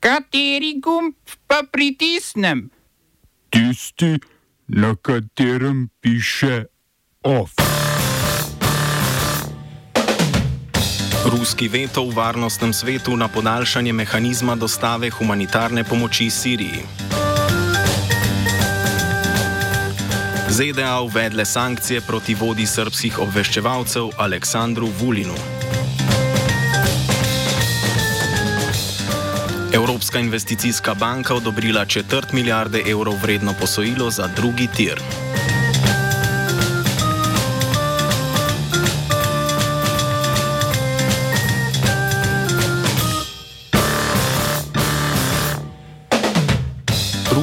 Kateri gumb pa pritisnem? Tisti, na katerem piše OF. Ruski veto v varnostnem svetu na podaljšanje mehanizma dostave humanitarne pomoči Siriji. ZDA uvedle sankcije proti vodi srpskih obveščevalcev Aleksandru Vulinu. Evropska investicijska banka odobrila četrt milijarde evrov vredno posojilo za drugi tir.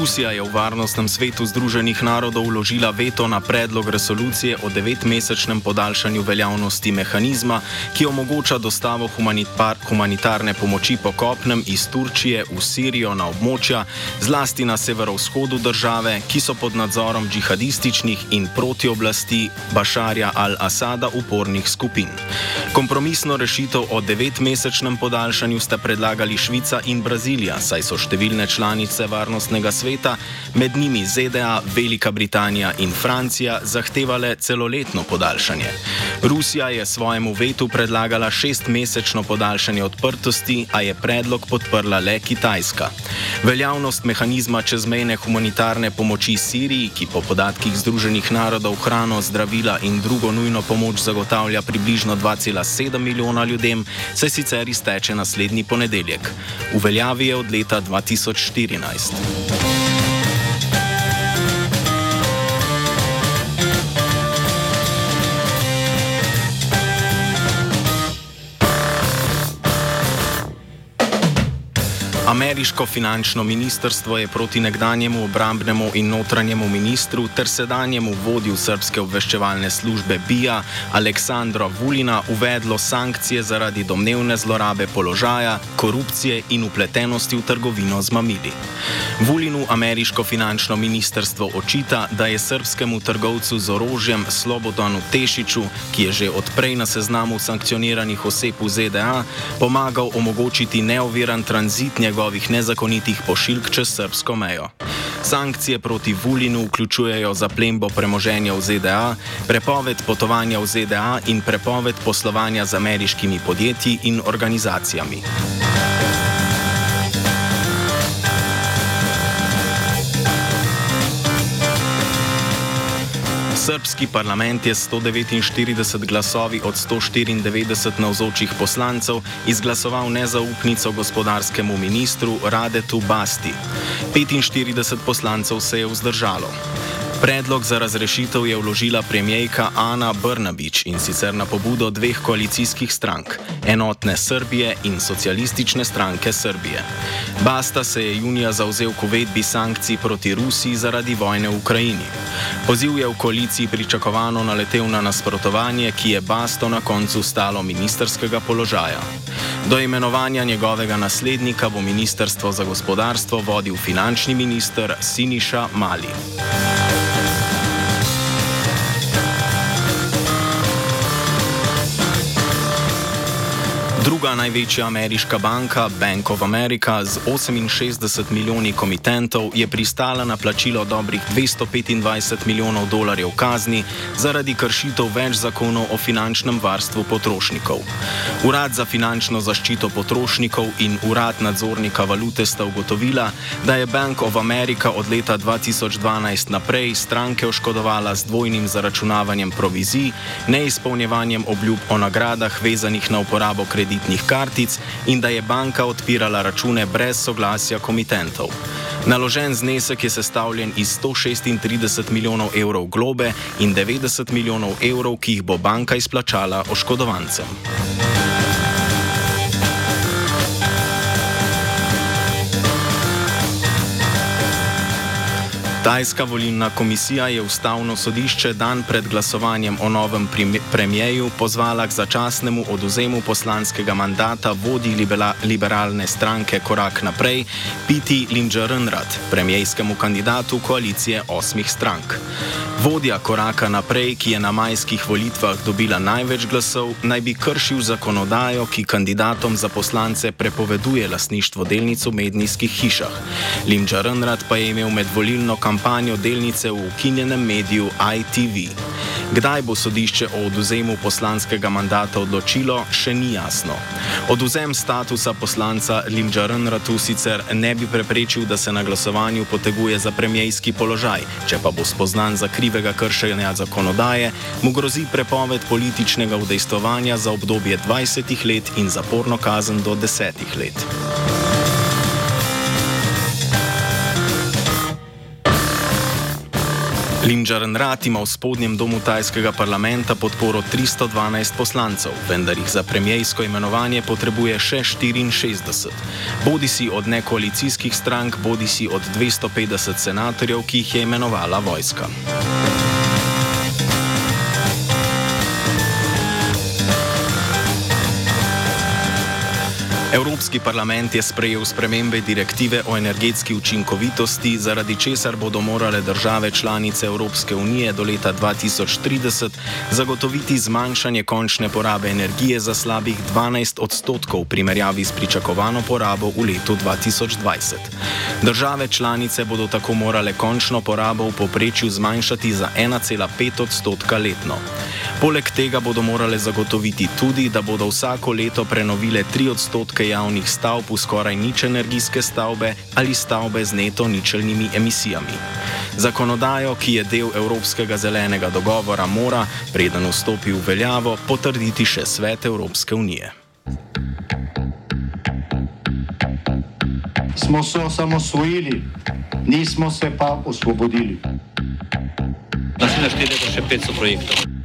Rusija je v Varnostnem svetu Združenih narodov vložila veto na predlog resolucije o devetmesečnem podaljšanju veljavnosti mehanizma, ki omogoča dostavo humanitarne pomoči po kopnem iz Turčije v Sirijo na območja, zlasti na severovzhodu države, ki so pod nadzorom džihadističnih in protioblasti Bašarja al-Asada upornih skupin. Kompromisno rešitev o devetmesečnem podaljšanju sta predlagali Švica in Brazilija, saj so številne članice Varnostnega sveta sveta, med njimi ZDA, Velika Britanija in Francija, zahtevale celoletno podaljšanje. Rusija je svojemu vetu predlagala šestmesečno podaljšanje odprtosti, a je predlog podprla le Kitajska. Veljavnost mehanizma čezmejne humanitarne pomoči Siriji, ki po podatkih Združenih narodov hrano, zdravila in drugo nujno pomoč zagotavlja približno 2,7 milijona ljudem, se sicer izteče naslednji ponedeljek. V veljavi je od leta 2014. Ameriško finančno ministrstvo je proti nekdanjemu obrambnemu in notranjemu ministru ter sedanjemu vodju srpske obveščevalne službe BIA Aleksandra Vulina uvedlo sankcije zaradi domnevne zlorabe položaja, korupcije in upletenosti v trgovino z mamili. Vulinu ameriško finančno ministrstvo očita, da je srpskemu trgovcu z orožjem Slobodanu Tešiču, ki je že odprej na seznamu sankcioniranih oseb v ZDA, pomagal omogočiti neoviran tranzit njegov njegovih nezakonitih pošiljk čez srpsko mejo. Sankcije proti Vulinu vključujejo zaplembo premoženja v ZDA, prepoved potovanja v ZDA in prepoved poslovanja z ameriškimi podjetji in organizacijami. Srpski parlament je 149 glasovi od 194 navzočih poslancev izglasoval nezaupnico gospodarskemu ministru Radetu Basti. 45 poslancev se je vzdržalo. Predlog za razrešitev je vložila premijejka Ana Brnabič in sicer na pobudo dveh koalicijskih strank, enotne Srbije in socialistične stranke Srbije. Basta se je junija zauzel k uvedbi sankcij proti Rusiji zaradi vojne v Ukrajini. Poziv je v koaliciji pričakovano naletel na nasprotovanje, ki je Basto na koncu stalo ministerskega položaja. Do imenovanja njegovega naslednika bo ministrstvo za gospodarstvo vodil finančni minister Siniša Mali. Druga največja ameriška banka, Bank of America, z 68 milijoni komitentov je pristala na plačilo dobrih 225 milijonov dolarjev kazni zaradi kršitev več zakonov o finančnem varstvu potrošnikov. Urad za finančno zaščito potrošnikov in urad nadzornika valute sta ugotovila, da je Bank of America od leta 2012 naprej stranke oškodovala z dvojnim zaračunavanjem provizij, neizpolnjevanjem obljub o nagradah vezanih na uporabo kreditov kreditnih kartic in da je banka odpirala račune brez soglasja komitentov. Naložen znesek je sestavljen iz 136 milijonov evrov globe in 90 milijonov evrov, ki jih bo banka izplačala oškodovancem. Tajska volilna komisija je ustavno sodišče dan pred glasovanjem o novem premijeju pozvala k začasnemu oduzemu poslanskega mandata vodi liberalne stranke Korak naprej, Piti Linđerenrat, premijskemu kandidatu koalicije osmih strank. Vodja Koraka naprej, ki je na majskih volitvah dobila največ glasov, naj bi kršil zakonodajo, ki kandidatom za poslance prepoveduje lasništvo delnic v medijskih hišah. Linđerenrat pa je imel med volilno kampanjo kampanjo delnice v ukinjenem mediju ITV. Kdaj bo sodišče o oduzemu poslanskega mandata odločilo, še ni jasno. Oduzem statusa poslanca Limdžaren Ratu sicer ne bi preprečil, da se na glasovanju poteguje za premijski položaj, če pa bo spoznan za krivega kršenja zakonodaje, mu grozi prepoved političnega udejstovanja za obdobje 20 let in zaporno kazen do 10 let. Linđaren Rat ima v spodnjem domu tajskega parlamenta podporo 312 poslancev, vendar jih za premijsko imenovanje potrebuje še 64. Bodi si od nekoalicijskih strank, bodi si od 250 senatorjev, ki jih je imenovala vojska. Evropski parlament je sprejel spremembe direktive o energetski učinkovitosti, zaradi česar bodo morale države članice Evropske unije do leta 2030 zagotoviti zmanjšanje končne porabe energije za slabih 12 odstotkov v primerjavi s pričakovano porabo v letu 2020. Države članice bodo tako morale končno porabo v poprečju zmanjšati za 1,5 odstotka letno. Poleg tega bodo morale zagotoviti tudi, da bodo vsako leto prenovile 3 odstotke javnih stavb v skoraj nič energijske stavbe ali stavbe z neto ničelnimi emisijami. Zakonodajo, ki je del Evropskega zelenega dogovora, mora, preden vstopi v veljavo, potrditi še svet Evropske unije. Smo se osamosvojili, nismo se pa osvobodili. Naslednje število je še 500 projektov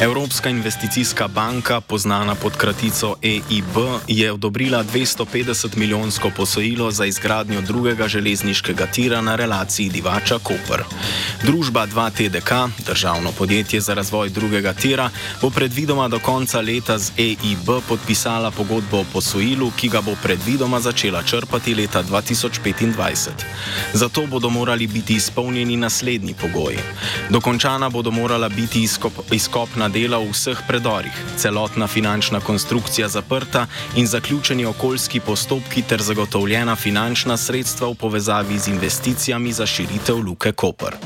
Evropska investicijska banka, znana pod kratico EIB, je odobrila 250 milijonsko posojilo za izgradnjo drugega železniškega tira na relaciji Divača-Koper. Družba 2TDK, državno podjetje za razvoj drugega tira, bo predvidoma do konca leta z EIB podpisala pogodbo o posojilu, ki ga bo predvidoma začela črpati leta 2025. Zato bodo morali biti izpolnjeni naslednji pogoji. Dokončana bodo morala biti izkop, izkopna dela v vseh predorih, celotna finančna konstrukcija zaprta in zaključeni okoljski postopki ter zagotovljena finančna sredstva v povezavi z investicijami za širitev Luke Koper.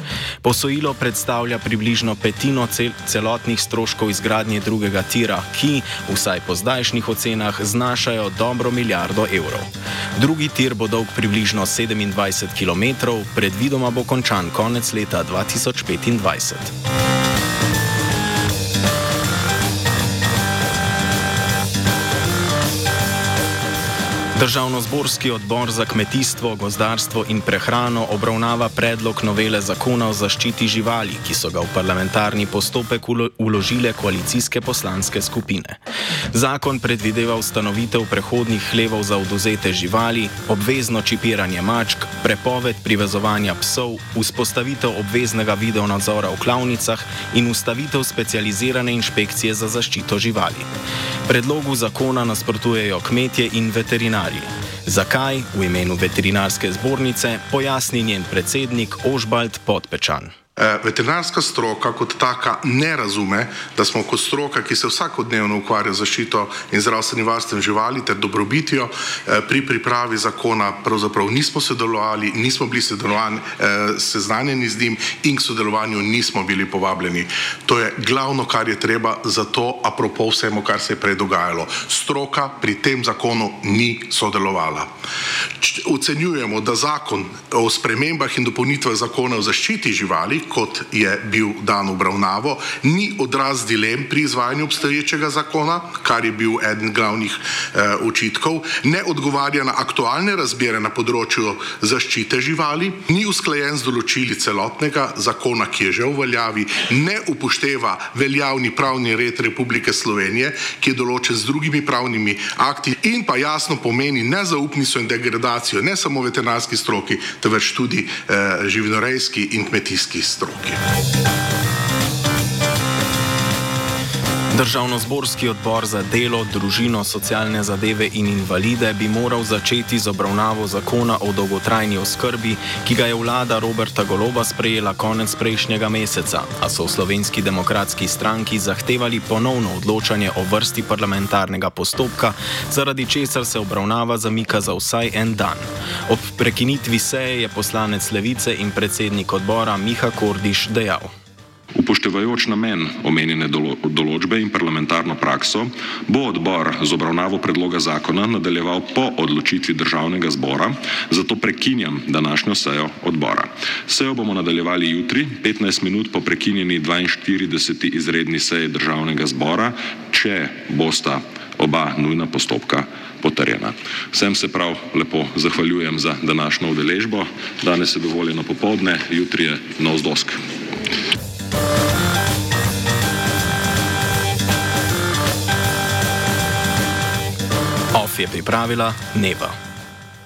Posojilo predstavlja približno petino cel celotnih stroškov izgradnje drugega tira, ki, vsaj po zdajšnjih ocenah, znašajo dobro milijardo evrov. Drugi tir bo dolg približno 27 km, predvidoma bo končan konec leta 2025. Državno-zborski odbor za kmetijstvo, gozdarstvo in prehrano obravnava predlog novele zakona o zaščiti živali, ki so ga v parlamentarni postopek uložile koalicijske poslanske skupine. Zakon predvideva ustanovitev prehodnih hlevov za oduzete živali, obvezno čipiranje mačk, prepoved privezovanja psov, vzpostavitev obveznega videonadzora v klavnicah in ustavitev specializirane inšpekcije za zaščito živali. Predlogu zakona nasprotujejo kmetje in veterinari. Zakaj v imenu veterinarske zbornice pojasni njen predsednik Ožbald Podpečan. Eh, veterinarska stroka kot taka ne razume, da smo kot stroka, ki se vsakodnevno ukvarja z zaščito in zdravstvenim varstvom živali ter dobrobitijo, eh, pri pripravi zakona pravzaprav nismo sodelovali, nismo bili eh, seznanjeni z njim in k sodelovanju nismo bili povabljeni. To je glavno, kar je treba za to, apropo vsemu, kar se je prej dogajalo. Stroka pri tem zakonu ni sodelovala. Ocenjujemo, da zakon o spremembah in dopolnitvah zakona o zaščiti živali, kot je bil dan obravnavo, ni odraz dilem pri izvajanju obstoječega zakona, kar je bil eden glavnih eh, očitkov, ne odgovarja na aktualne razmere na področju zaščite živali, ni usklajen z določili celotnega zakona, ki je že v veljavi, ne upošteva veljavni pravni red Republike Slovenije, ki je določen z drugimi pravnimi akti in pa jasno pomeni nezaupnico in degradacijo ne samo veterinarski stroki, temveč tudi eh, živinorejski in kmetijski stroki. Državno-zborski odbor za delo, družino, socialne zadeve in invalide bi moral začeti z obravnavo zakona o dolgotrajni oskrbi, ki ga je vlada Roberta Goloba sprejela konec prejšnjega meseca, a so v slovenski demokratski stranki zahtevali ponovno odločanje o vrsti parlamentarnega postopka, zaradi česar se obravnava zamika za vsaj en dan. Ob prekinitvi seje je poslanec Levice in predsednik odbora Miha Kordiš dejal. Upoštevajoč namen omenjene določbe in parlamentarno prakso, bo odbor z obravnavo predloga zakona nadaljeval po odločitvi državnega zbora, zato prekinjam današnjo sejo odbora. Sejo bomo nadaljevali jutri, 15 minut po prekinjeni 42. izredni seji državnega zbora, če bosta oba nujna postopka potrjena. Vsem se prav lepo zahvaljujem za današnjo udeležbo. Danes je dovoljeno popovdne, jutri je nov je pripravila Neva.